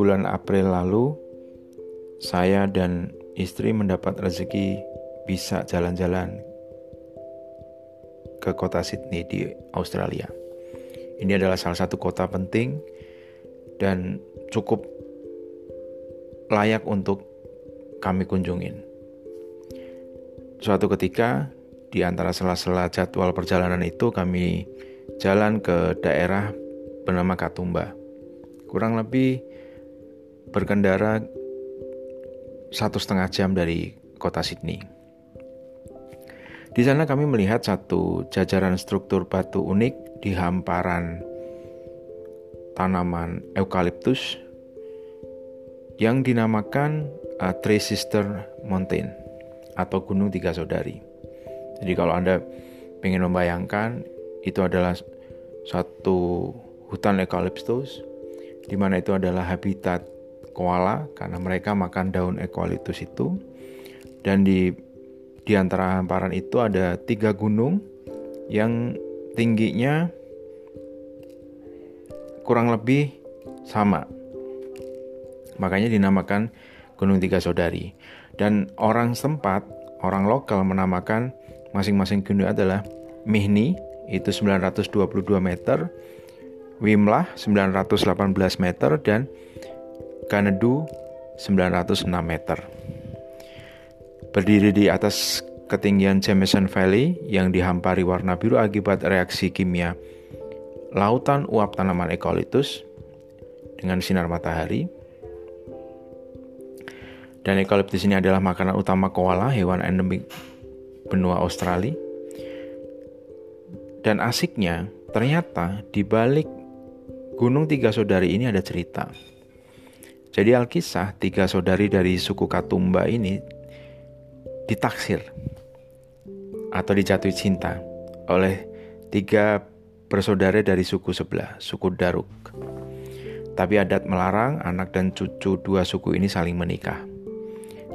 bulan April lalu, saya dan istri mendapat rezeki bisa jalan-jalan ke kota Sydney di Australia. Ini adalah salah satu kota penting dan cukup layak untuk kami kunjungin. Suatu ketika di antara sela-sela jadwal perjalanan itu kami jalan ke daerah bernama Katumba. Kurang lebih berkendara satu setengah jam dari kota Sydney. Di sana kami melihat satu jajaran struktur batu unik di hamparan tanaman eukaliptus yang dinamakan uh, Three Sister Mountain atau Gunung Tiga Saudari. Jadi kalau Anda ingin membayangkan itu adalah satu hutan eukaliptus di mana itu adalah habitat koala karena mereka makan daun eukaliptus itu dan di di antara hamparan itu ada tiga gunung yang tingginya kurang lebih sama. Makanya dinamakan Gunung Tiga Saudari. Dan orang setempat, orang lokal menamakan masing-masing gunung adalah Mihni itu 922 meter, Wimlah 918 meter dan Kanedu 906 meter. Berdiri di atas ketinggian Jameson Valley yang dihampari warna biru akibat reaksi kimia lautan uap tanaman eukaliptus dengan sinar matahari. Dan eukaliptus ini adalah makanan utama koala, hewan endemik benua Australia. Dan asiknya, ternyata di balik Gunung Tiga Saudari ini ada cerita. Jadi Alkisah, tiga saudari dari suku Katumba ini ditaksir atau dijatuhi cinta oleh tiga bersaudara dari suku sebelah, suku Daruk. Tapi adat melarang anak dan cucu dua suku ini saling menikah.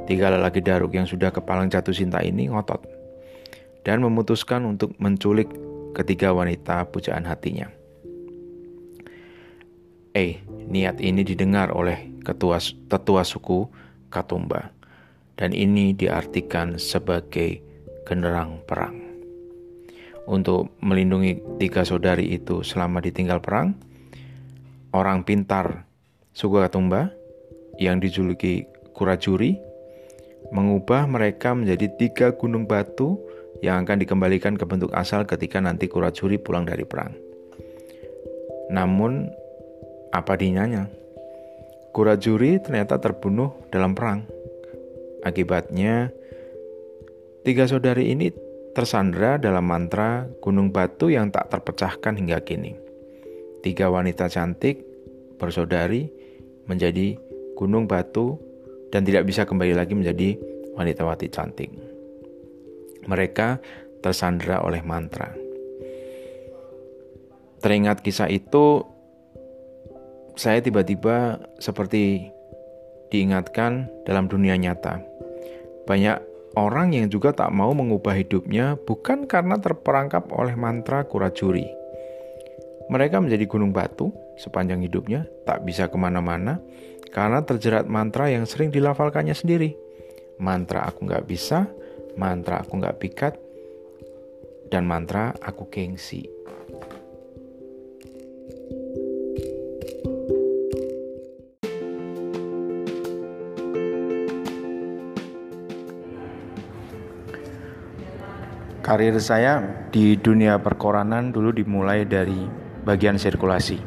Tiga lelaki Daruk yang sudah kepalang jatuh cinta ini ngotot dan memutuskan untuk menculik ketiga wanita pujaan hatinya. Eh, niat ini didengar oleh ketua tetua suku Katumba dan ini diartikan sebagai generang perang. Untuk melindungi tiga saudari itu selama ditinggal perang, orang pintar suku Katumba yang dijuluki Kurajuri mengubah mereka menjadi tiga gunung batu yang akan dikembalikan ke bentuk asal ketika nanti Kurajuri pulang dari perang. Namun, apa dinanya? Kurajuri ternyata terbunuh dalam perang Akibatnya, tiga saudari ini tersandra dalam mantra gunung batu yang tak terpecahkan hingga kini. Tiga wanita cantik bersaudari menjadi gunung batu dan tidak bisa kembali lagi menjadi wanita-wanita cantik. Mereka tersandra oleh mantra. Teringat kisah itu, saya tiba-tiba seperti diingatkan dalam dunia nyata banyak orang yang juga tak mau mengubah hidupnya bukan karena terperangkap oleh mantra kurajuri. Mereka menjadi gunung batu sepanjang hidupnya, tak bisa ke mana-mana karena terjerat mantra yang sering dilafalkannya sendiri. Mantra aku nggak bisa, mantra aku nggak pikat, dan mantra aku gengsi. Karir saya di dunia perkoranan dulu dimulai dari bagian sirkulasi.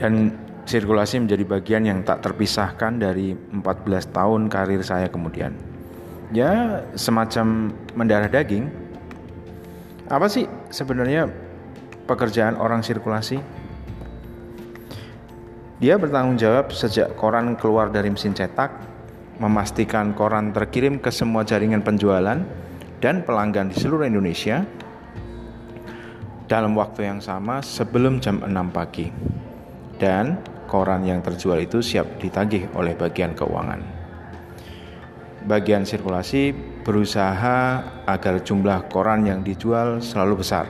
Dan sirkulasi menjadi bagian yang tak terpisahkan dari 14 tahun karir saya kemudian. Ya, semacam mendarah daging. Apa sih sebenarnya pekerjaan orang sirkulasi? Dia bertanggung jawab sejak koran keluar dari mesin cetak, memastikan koran terkirim ke semua jaringan penjualan, dan pelanggan di seluruh Indonesia dalam waktu yang sama sebelum jam 6 pagi. Dan koran yang terjual itu siap ditagih oleh bagian keuangan. Bagian sirkulasi berusaha agar jumlah koran yang dijual selalu besar.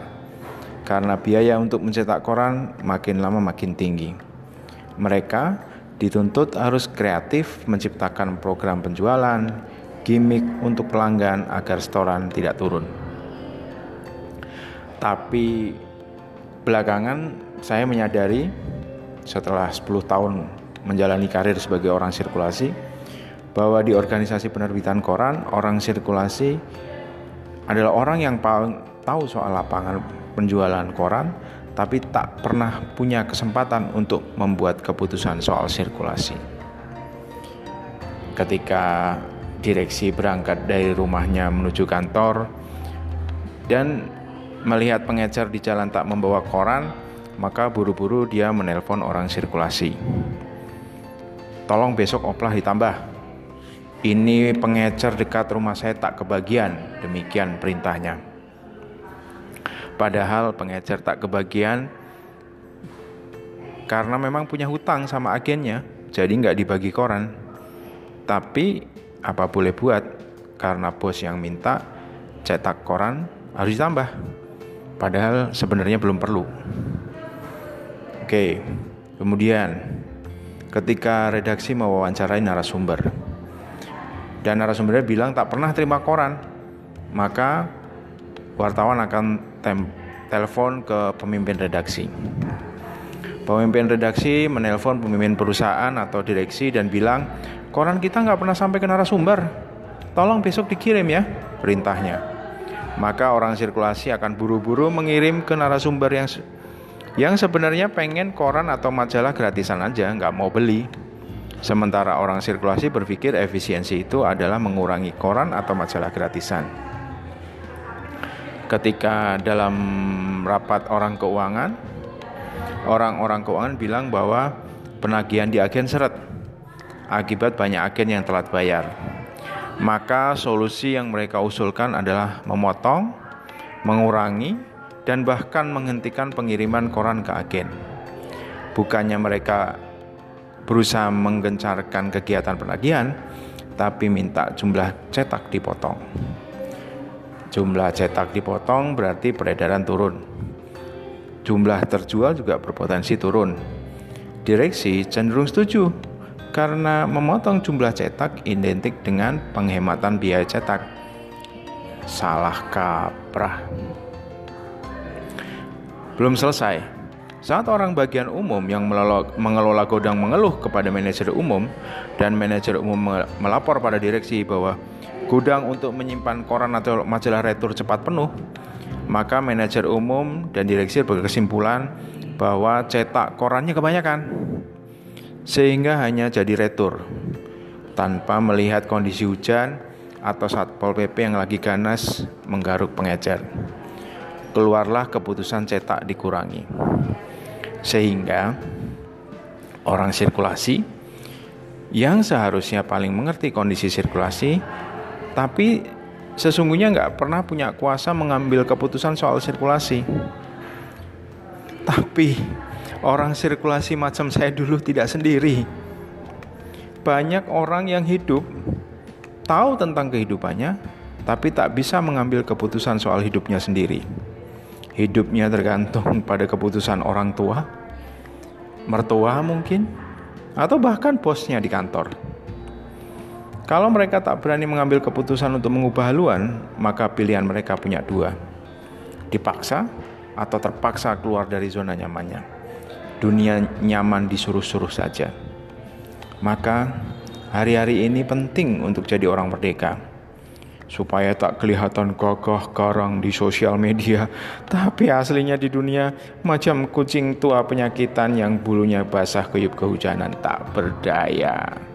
Karena biaya untuk mencetak koran makin lama makin tinggi. Mereka dituntut harus kreatif menciptakan program penjualan, gimmick untuk pelanggan agar setoran tidak turun. Tapi belakangan saya menyadari setelah 10 tahun menjalani karir sebagai orang sirkulasi bahwa di organisasi penerbitan koran orang sirkulasi adalah orang yang paling tahu soal lapangan penjualan koran tapi tak pernah punya kesempatan untuk membuat keputusan soal sirkulasi. Ketika direksi berangkat dari rumahnya menuju kantor dan melihat pengecer di jalan tak membawa koran, maka buru-buru dia menelpon orang sirkulasi. Tolong besok oplah ditambah. Ini pengecer dekat rumah saya tak kebagian, demikian perintahnya. Padahal pengecer tak kebagian karena memang punya hutang sama agennya, jadi nggak dibagi koran. Tapi apa boleh buat karena bos yang minta cetak koran harus ditambah. Padahal sebenarnya belum perlu. Oke, kemudian ketika redaksi mewawancarai narasumber dan narasumbernya bilang tak pernah terima koran, maka wartawan akan telepon ke pemimpin redaksi. Pemimpin redaksi menelpon pemimpin perusahaan atau direksi dan bilang, koran kita nggak pernah sampai ke narasumber. Tolong besok dikirim ya, perintahnya. Maka orang sirkulasi akan buru-buru mengirim ke narasumber yang yang sebenarnya pengen koran atau majalah gratisan aja, nggak mau beli. Sementara orang sirkulasi berpikir efisiensi itu adalah mengurangi koran atau majalah gratisan ketika dalam rapat orang keuangan orang-orang keuangan bilang bahwa penagihan di agen seret akibat banyak agen yang telat bayar. Maka solusi yang mereka usulkan adalah memotong, mengurangi, dan bahkan menghentikan pengiriman koran ke agen. Bukannya mereka berusaha menggencarkan kegiatan penagihan, tapi minta jumlah cetak dipotong jumlah cetak dipotong berarti peredaran turun. Jumlah terjual juga berpotensi turun. Direksi cenderung setuju karena memotong jumlah cetak identik dengan penghematan biaya cetak. Salah kaprah. Belum selesai. Saat orang bagian umum yang mengelola godang mengeluh kepada manajer umum dan manajer umum melapor pada direksi bahwa gudang untuk menyimpan koran atau majalah retur cepat penuh, maka manajer umum dan direksi berkesimpulan bahwa cetak korannya kebanyakan sehingga hanya jadi retur tanpa melihat kondisi hujan atau Satpol PP yang lagi ganas menggaruk pengecer. Keluarlah keputusan cetak dikurangi. Sehingga orang sirkulasi yang seharusnya paling mengerti kondisi sirkulasi tapi sesungguhnya nggak pernah punya kuasa mengambil keputusan soal sirkulasi. Tapi orang sirkulasi macam saya dulu tidak sendiri. Banyak orang yang hidup tahu tentang kehidupannya, tapi tak bisa mengambil keputusan soal hidupnya sendiri. Hidupnya tergantung pada keputusan orang tua, mertua mungkin, atau bahkan bosnya di kantor. Kalau mereka tak berani mengambil keputusan untuk mengubah haluan, maka pilihan mereka punya dua. Dipaksa atau terpaksa keluar dari zona nyamannya. Dunia nyaman disuruh-suruh saja. Maka hari-hari ini penting untuk jadi orang merdeka. Supaya tak kelihatan kokoh karang di sosial media, tapi aslinya di dunia macam kucing tua penyakitan yang bulunya basah keyup kehujanan tak berdaya.